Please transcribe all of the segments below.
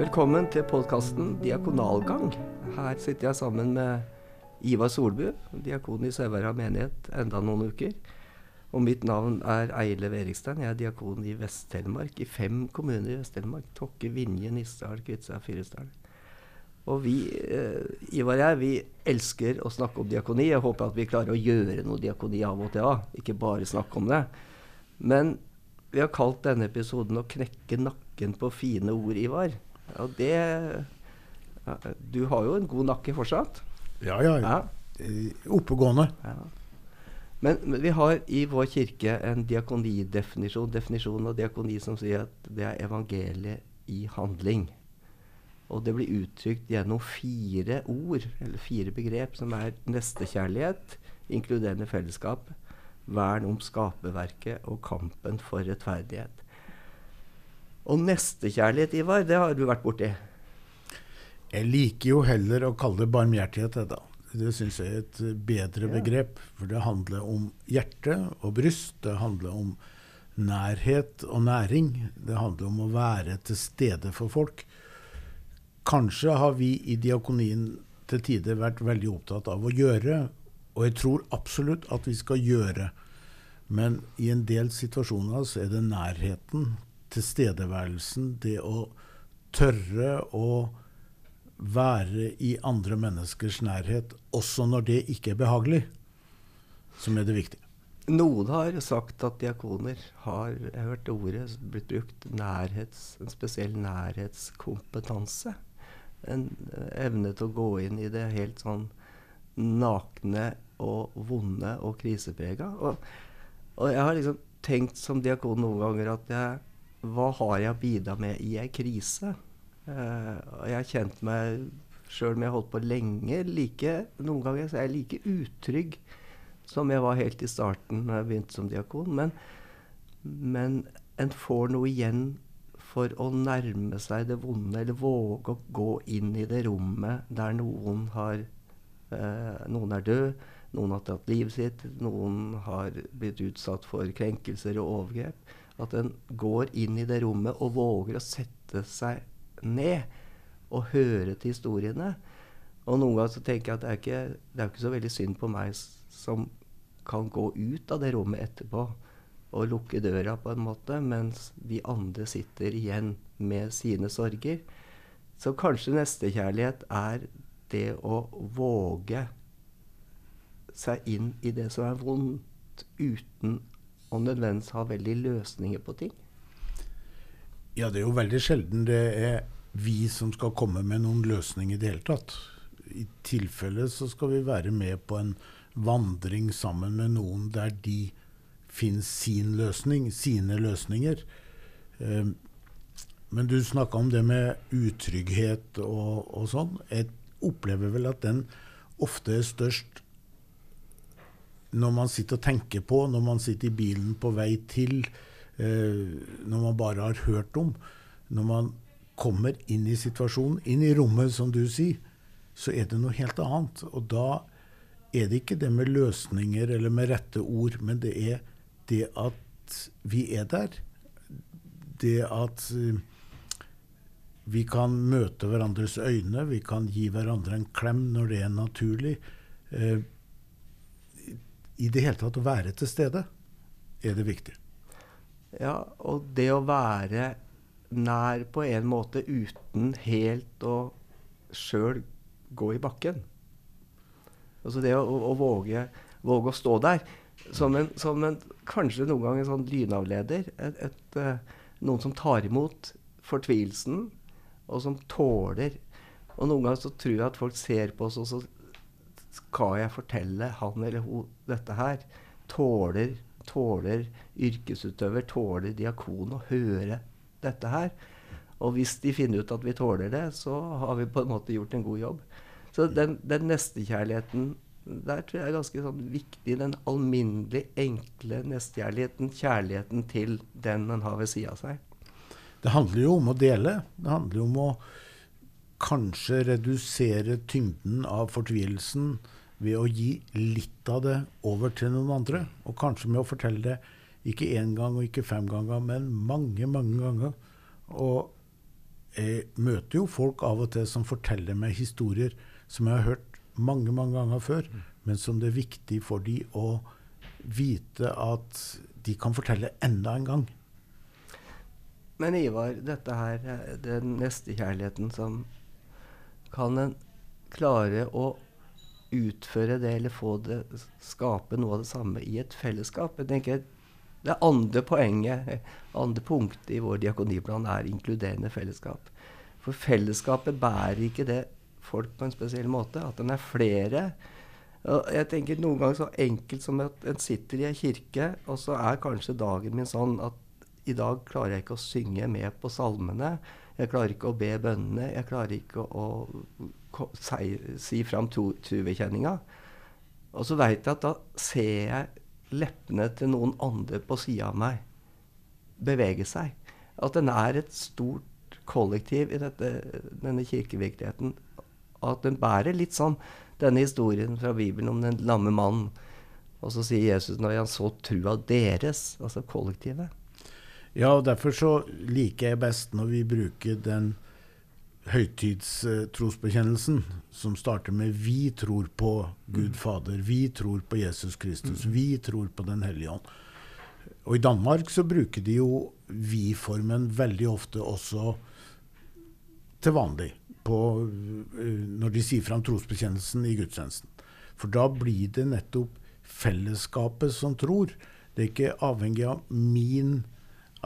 Velkommen til podkasten Diakonalgang. Her sitter jeg sammen med Ivar Solbu, diakon i Sauherad menighet enda noen uker. Og mitt navn er Eilev Erikstein. Jeg er diakon i Vest-Telemark, i fem kommuner i Vest-Telemark. Tokke, Vinje, Nissedal, Kviteseid, Fyresdal. Og vi, eh, Ivar og jeg, vi elsker å snakke om diakoni. Jeg håper at vi klarer å gjøre noe diakoni av og til av, ikke bare snakke om det. Men vi har kalt denne episoden 'Å knekke nakken på fine ord', Ivar. Og det Du har jo en god nakke fortsatt. Ja, ja. Ja. Oppegående. Ja. Men, men vi har i vår kirke en diakonidefinisjon definisjon av diakoni som sier at det er evangeliet i handling. Og det blir uttrykt gjennom fire ord, eller fire begrep, som er nestekjærlighet, inkluderende fellesskap, vern om skaperverket og kampen for rettferdighet. Og nestekjærlighet, Ivar, det har du vært borti. Jeg liker jo heller å kalle det barmhjertighet. da. Det syns jeg er et bedre Ja. begrep. For det handler om hjerte og bryst. Det handler om nærhet og næring. Det handler om å være til stede for folk. Kanskje har vi i diakonien til tider vært veldig opptatt av å gjøre, og jeg tror absolutt at vi skal gjøre. Men i en del situasjoner så er det nærheten, tilstedeværelsen, det å tørre å være i andre menneskers nærhet, også når det ikke er behagelig, som er det viktige. Noen har sagt at diakoner har Jeg har hørt ordet blitt brukt nærhets, en spesiell nærhetskompetanse. En eh, evne til å gå inn i det helt sånn nakne og vonde og kriseprega. Og, og jeg har liksom tenkt som diakon noen ganger at jeg Hva har jeg å bidra med i ei krise? Eh, og jeg har kjent meg sjøl om jeg har holdt på lenge, like, noen ganger er jeg like utrygg som jeg var helt i starten når jeg begynte som diakon. Men, men en får noe igjen for å nærme seg det vonde, eller våge å gå inn i det rommet der noen har eh, Noen er død, noen har tatt livet sitt, noen har blitt utsatt for krenkelser og overgrep. At en går inn i det rommet og våger å sette seg ned og høre til historiene. Og noen ganger så tenker jeg at det er ikke, det er ikke så veldig synd på meg som kan gå ut av det rommet etterpå og lukke døra på en måte, mens de andre sitter igjen med sine sorger. Så kanskje nestekjærlighet er det å våge seg inn i det som er vondt, uten å nødvendigvis ha veldig løsninger på ting. Ja, det er jo veldig sjelden det er vi som skal komme med noen løsning i det hele tatt. I tilfelle så skal vi være med på en vandring sammen med noen der de finner sin løsning, sine løsninger. Eh, Men du snakka om det med utrygghet og, og sånn. Jeg opplever vel at den ofte er størst når man sitter og tenker på, når man sitter i bilen på vei til, eh, når man bare har hørt om. Når man kommer inn i situasjonen, inn i rommet, som du sier, så er det noe helt annet. Og da er det ikke det med løsninger eller med rette ord, men det er det at vi er der. Det at eh, vi kan møte hverandres øyne, vi kan gi hverandre en klem når det er naturlig. I det hele tatt å være til stede er det viktig. Ja, og det å være nær på en måte uten helt å sjøl gå i bakken. Altså det å, å våge, våge å stå der som en, som en kanskje noen ganger en sånn lynavleder. Et, et, eh, noen som tar imot fortvilelsen, og som tåler Og noen ganger så tror jeg at folk ser på oss, og så skal jeg fortelle han eller hun dette her? Tåler, tåler yrkesutøver, tåler diakon å høre dette her? Og hvis de finner ut at vi tåler det, så har vi på en måte gjort en god jobb. Så den, den nestekjærligheten der tror jeg er ganske sånn viktig. Den alminnelig enkle nestekjærligheten. Kjærligheten til den en har ved sida av seg. Det handler jo om å dele. Det handler jo om å kanskje redusere tyngden av fortvilelsen ved å gi litt av det over til noen andre. Og kanskje med å fortelle det ikke én gang og ikke fem ganger, men mange, mange ganger. Og jeg møter jo folk av og til som forteller meg historier som jeg har hørt mange mange ganger før, men som det er viktig for de å vite at de kan fortelle enda en gang. Men Ivar, dette her, den nestekjærligheten som Kan en klare å utføre det eller få det skape noe av det samme i et fellesskap? Jeg tenker det andre poenget, andre punktet i vår diakoniplan er inkluderende fellesskap. For fellesskapet bærer ikke det folk på en spesiell måte. At en er flere. Jeg tenker noen ganger så enkelt som at en sitter i ei kirke, og så er kanskje dagen min sånn at i dag klarer jeg ikke å synge med på salmene. Jeg klarer ikke å be bønnene. Jeg klarer ikke å, å si, si fram trubekjenninga. Og så veit jeg at da ser jeg leppene til noen andre på sida av meg bevege seg. At den er et stort kollektiv i dette, denne kirkevirkeligheten. At den bærer litt sånn denne historien fra Bibelen om den lamme mannen. Og så sier Jesus når han så trua deres, altså kollektivet. Ja, og derfor så liker jeg best når vi bruker den høytidstrosbekjennelsen som starter med 'Vi tror på Gud Fader', 'Vi tror på Jesus Kristus', 'Vi tror på Den hellige ånd'. Og I Danmark så bruker de jo vi-formen veldig ofte også til vanlig på, eh, når de sier fram trosbekjennelsen i gudstjenesten. For da blir det nettopp fellesskapet som tror. Det er ikke avhengig av min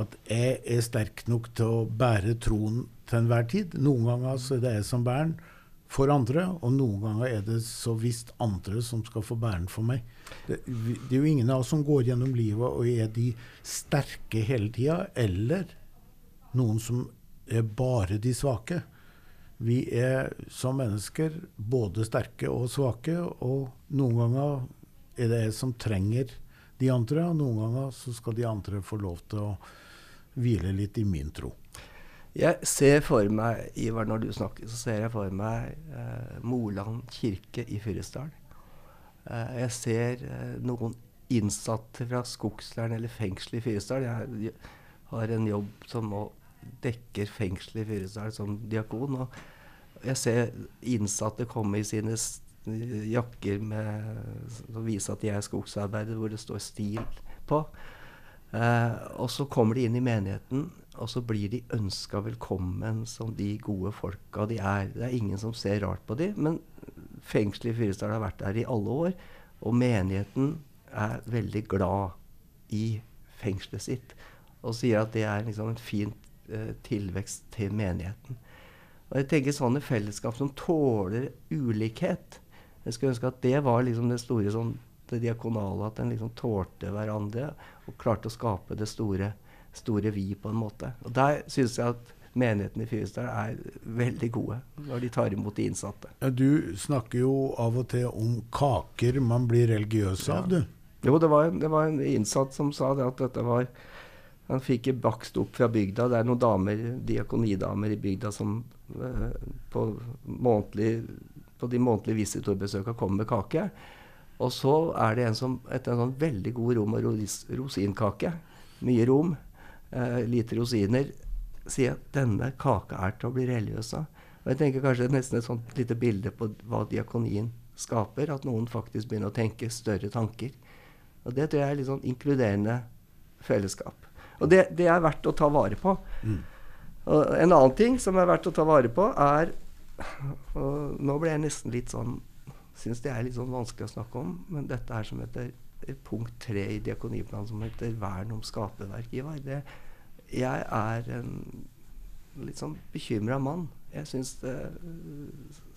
at jeg er sterk nok til å bære troen til enhver tid. Noen ganger så er det jeg som bærer den for andre, og noen ganger er det så visst andre som skal få bære den for meg. Det, det, er jo ingen av oss som går gjennom livet og er de sterke hele tida, eller noen som er bare de svake. Vi er som mennesker både sterke og svake, og noen ganger er det jeg som trenger de andre, og noen ganger så skal de andre få lov til å hvile litt i min tro. Jeg ser for meg, Ivar, når du snakker, så ser jeg for meg eh, Moland kirke i Fyresdal. Eh, jeg ser eh, noen innsatte fra skogsleiren eller fengselet i Fyresdal. Jeg, jeg, har en jobb som nå dekker fengselet i Fyresdal som diakon. Og jeg ser innsatte komme i sine jakker med, som viser at de er skogsarbeidere, hvor det står 'stil' på. Eh, og så kommer de inn i menigheten, og så blir de ønska velkommen som de gode folka de er. Det er ingen som ser rart på dem, men fengselet i Fyresdal har vært der i alle år. Og menigheten er veldig glad i fengselet sitt og sier at det er liksom en fin eh, tilvekst til menigheten. Og jeg tenker sånne fellesskap som tåler ulikhet. Jeg skulle ønske at det var liksom det store sånn det diakonale, at en liksom tålte hverandre og klarte å skape det store, store vi, på en måte. Og der syns jeg at menigheten i Fyresdal er veldig gode når de tar imot de innsatte. Ja, du snakker jo av og til om kaker man blir religiøs av, du. Jo, det var, en, det var en innsatt som sa det at dette var Han fikk bakst opp fra bygda. Det er noen damer, diakonidamer i bygda som eh, på, månedlig, på de månedlige visitorbesøka kommer med kake. Og så er det en som etter en sånn veldig god rom- og rosinkake, mye rom, eh, lite rosiner, sier at denne kaka er til å bli religiøs av. Og jeg tenker kanskje nesten et sånt lite bilde på hva diakonien skaper. At noen faktisk begynner å tenke større tanker. Og det tror jeg er litt sånn inkluderende fellesskap. Og det, det er verdt å ta vare på. Mm. Og en annen ting som er verdt å ta vare på, er og Nå ble jeg nesten litt sånn syns det er litt sånn vanskelig å snakke om. Men dette er som heter punkt tre i diakoniplanen, som heter vern om skaperverk. Ivar. Det, jeg er en litt sånn bekymra mann. Jeg syns det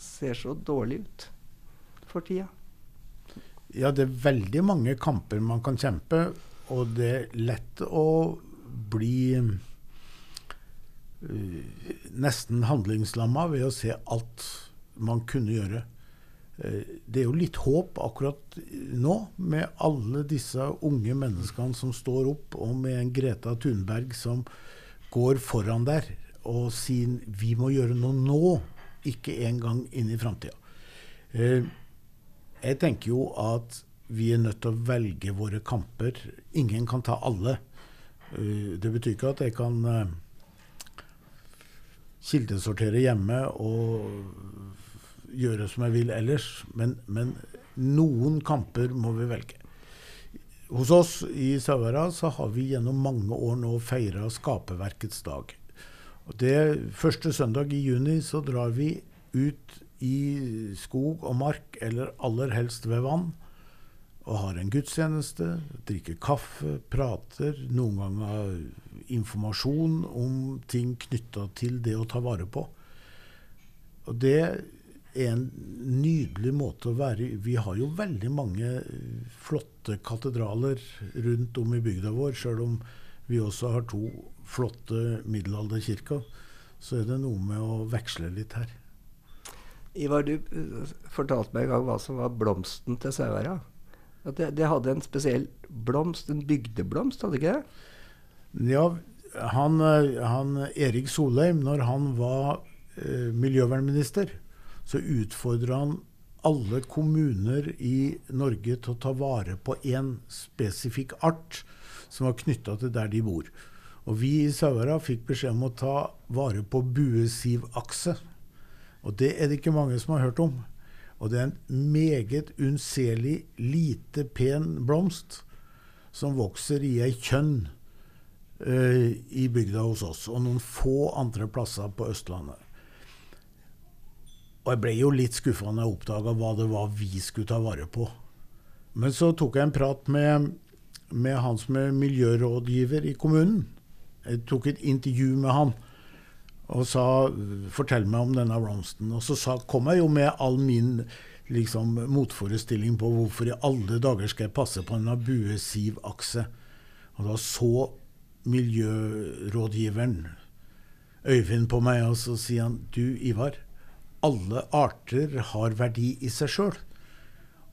ser så dårlig ut for tida. Ja, det er veldig mange kamper man kan kjempe, og det er lett å bli uh, nesten handlingslamma ved å se alt man kunne gjøre. Eh, det er jo litt håp akkurat nå, med alle disse unge menneskene som står opp, og med en Greta Thunberg som går foran der og sier vi må gjøre noe nå, ikke en gang inn i framtida. Eh, jeg tenker jo at vi er nødt til å velge våre kamper. Ingen kan ta alle. Eh, det betyr ikke at jeg kan kildesortere hjemme og gjøre som jeg vil ellers. Men, men noen kamper må vi velge. Hos oss i Sauherad så har vi gjennom mange år nå feira Skaperverkets dag. Og det Første søndag i juni så drar vi ut i skog og mark, eller aller helst ved vann, og har en gudstjeneste, drikker kaffe, prater, noen ganger informasjon om ting knytta til det å ta vare på. Og det en nydelig måte å være. Vi har jo veldig mange flotte katedraler rundt om i bygda vår, sjøl om vi også har to flotte middelalderkirker. Så er det noe med å veksle litt her. Ivar, du uh, fortalte meg en gang hva som var blomsten til Sauherad. At det, det, hadde en spesiell blomst, en bygdeblomst, hadde ikke det? Ja, han, eh, han Erik Solheim, når han var eh, miljøvernminister, så utfordra han alle kommuner i Norge til å ta vare på én spesifikk art som var knytta til der de bor. Og vi i Sauherad fikk beskjed om å ta vare på buesivakse. Og det er det ikke mange som har hørt om. Og det er en meget unnselig, lite pen blomst som vokser i ei kjønn uh, i bygda hos oss, og noen få andre plasser på Østlandet. Og jeg ble jo litt skuffa når jeg oppdaga hva det var vi skulle ta vare på. Men så tok jeg en prat med, med han som er miljørådgiver i kommunen. Jeg tok et intervju med han og sa 'fortell meg om denne blomsten'. Og så sa, kom jeg jo med all min liksom, motforestilling på hvorfor i alle dager skal jeg passe på denne buesivakse. Og da så miljørådgiveren Øyvind på meg, og så sier han 'du, Ivar' alle arter har verdi i seg sjøl.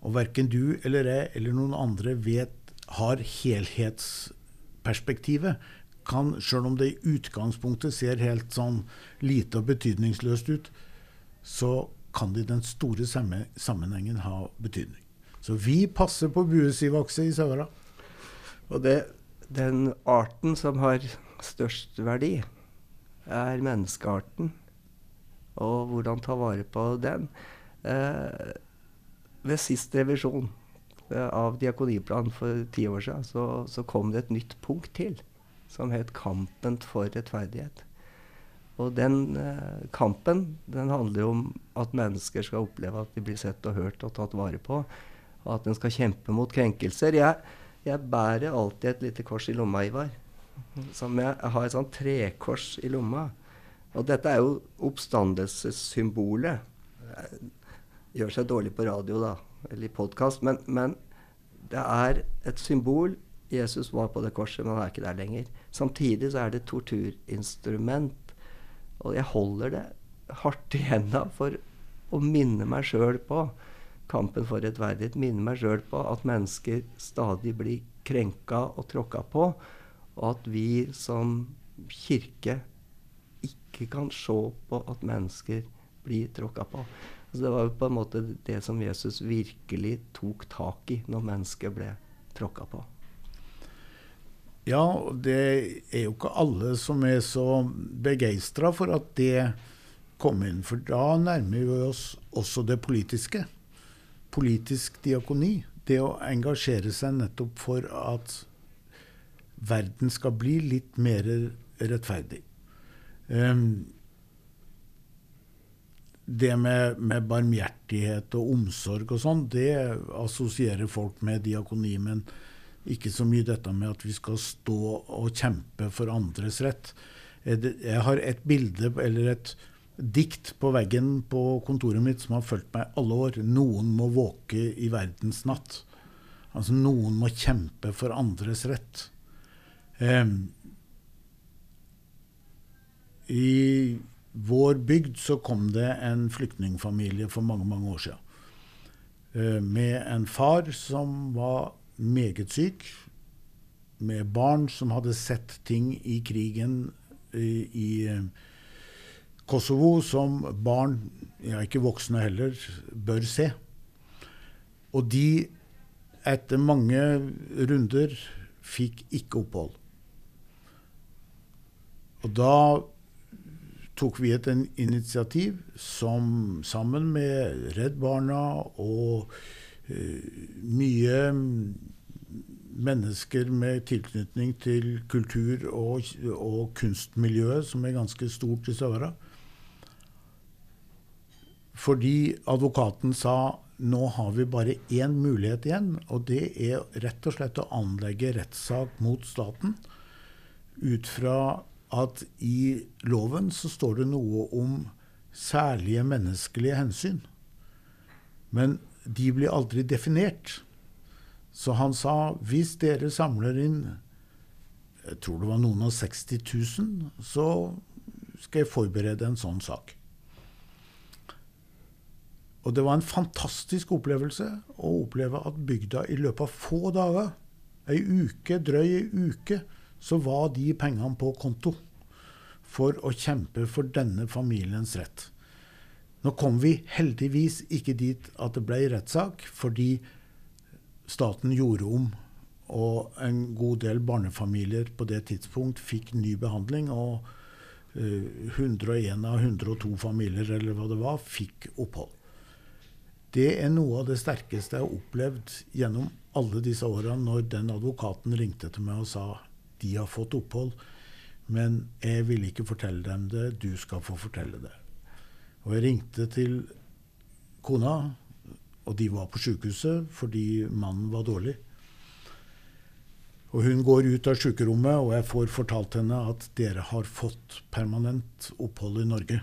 Og verken du eller jeg eller noen andre vet har helhetsperspektivet. Kan, Sjøl om det i utgangspunktet ser helt sånn lite og betydningsløst ut, så kan det i den store sammenhengen ha betydning. Så vi passer på buesivakse i Sauherad. Og det, den arten som har størst verdi, er menneskearten og hvordan ta vare på den. Eh, ved sist revisjon eh, av diakoniplanen for ti år siden, så, så, kom det et nytt punkt til, som het 'Kampen for rettferdighet'. Og den eh, kampen den handler om at mennesker skal oppleve at de blir sett og hørt og tatt vare på, og at en skal kjempe mot krenkelser. Jeg, jeg bærer alltid et lite kors i lomma, Ivar. Som jeg, jeg har et sånt trekors i lomma. Og dette er jo oppstandelsessymbolet. Gjør seg dårlig på radio, da, eller i podkast, men, men, det er et symbol. Jesus var på det korset, men han er ikke der lenger. Samtidig så er det et torturinstrument. Og jeg holder det hardt i hendene for å minne meg sjøl på kampen for rettferdighet. Minne meg sjøl på at mennesker stadig blir krenka og tråkka på. Og at vi som kirke ikke kan se på at mennesker blir tråkka på. Altså det var jo på en måte det som Jesus virkelig tok tak i når mennesket ble tråkka på. Ja, det er jo ikke alle som er så begeistra for at det kom inn. For da nærmer vi oss også det politiske. Politisk diakoni. Det å engasjere seg nettopp for at verden skal bli litt mer rettferdig. Um, det med, med, barmhjertighet og omsorg og sånn, det assosierer folk med diakoni. Men ikke så mye dette med at vi skal stå og kjempe for andres rett. Jeg har et bilde, eller et dikt på veggen på kontoret mitt som har fulgt meg alle år. 'Noen må våke i verdens natt'. Altså noen må kjempe for andres rett. Um, i vår bygd så kom det en flyktningfamilie for mange, mange år siden. Eh, med en far som var meget syk. Med barn som hadde sett ting i krigen i, i eh, Kosovo som barn, ja ikke voksne heller, bør se. Og de, etter mange runder, fikk ikke opphold. Og da tok vi et initiativ som sammen med Redd Barna og uh, mye mennesker med tilknytning til kultur- og, og, kunstmiljøet, som er ganske stort i Søvara. Fordi advokaten sa nå har vi bare én mulighet igjen, og det er rett og slett å anlegge rettssak mot staten ut fra at i loven så står det noe om særlige menneskelige hensyn. Men de blir aldri definert. Så han sa hvis dere samler inn jeg tror det var noen av 60 000, så skal jeg forberede en sånn sak. Og det var en fantastisk opplevelse å oppleve at bygda i løpet av få dager, ei uke, drøy ei uke, så var de pengene på konto for å kjempe for denne familiens rett. Nå kom vi heldigvis ikke dit at det ble rettssak, fordi staten gjorde om, og en god del barnefamilier på det tidspunkt fikk ny behandling. Og 101 eh, av 102 familier, eller hva det var, fikk opphold. Det er noe av det sterkeste jeg har opplevd gjennom alle disse årene, når den advokaten ringte til meg og sa de har fått opphold, men jeg vil ikke fortelle dem det, du skal få fortelle det. Og jeg ringte til kona, og de var på sykehuset fordi mannen var dårlig. Og hun går ut av sykerommet, og jeg får fortalt henne at dere har fått permanent opphold i Norge.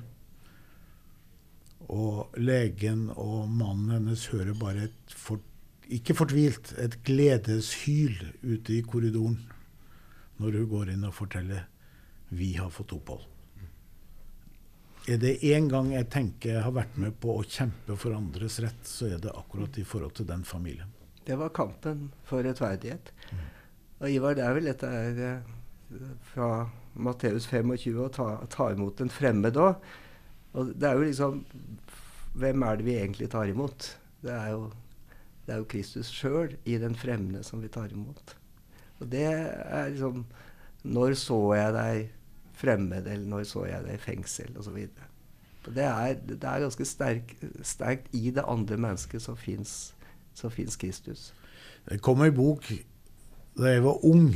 Og legen og mannen hennes hører bare et for, ikke fortvilt, et gledeshyl ute i korridoren når hun går inn og forteller vi har fått opphold. Er det én gang jeg tenker jeg har vært med på å kjempe for andres rett, så er det akkurat i forhold til den familien. Det var kampen for rettferdighet. Og Ivar, det er vel dette er, eh, fra Matteus 25 å ta, ta imot en fremmed òg. Og det er jo liksom Hvem er det vi egentlig tar imot? Det er jo, det er jo Kristus sjøl i den fremmede som vi tar imot. Og det er liksom Når så jeg deg fremmed, eller når så jeg deg i fengsel, osv. Det, er, det er ganske sterk, sterkt i det andre mennesket som fins Kristus. Det kom ei bok da jeg var ung,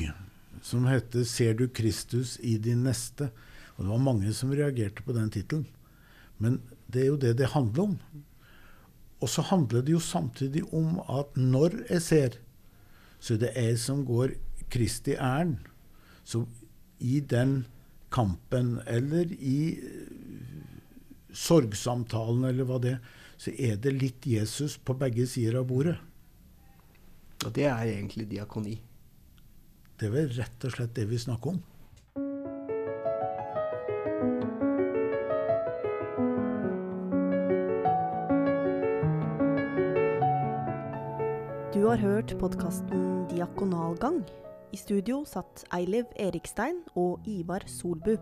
som heter 'Ser du Kristus i din neste'? Og Det var mange som reagerte på den tittelen. Men det er jo det det handler om. Og så handler det jo samtidig om at når jeg ser, så er det jeg som går Kristi ærend. Så i den kampen eller i sorgsamtalen eller hva det er, så er det litt Jesus på begge sider av bordet. Og det er egentlig diakoni. Det er vel rett og slett det vi snakker om. Du har hørt podkasten Diakonalgang. I studio satt Eiliv Erikstein og Ivar Solbu.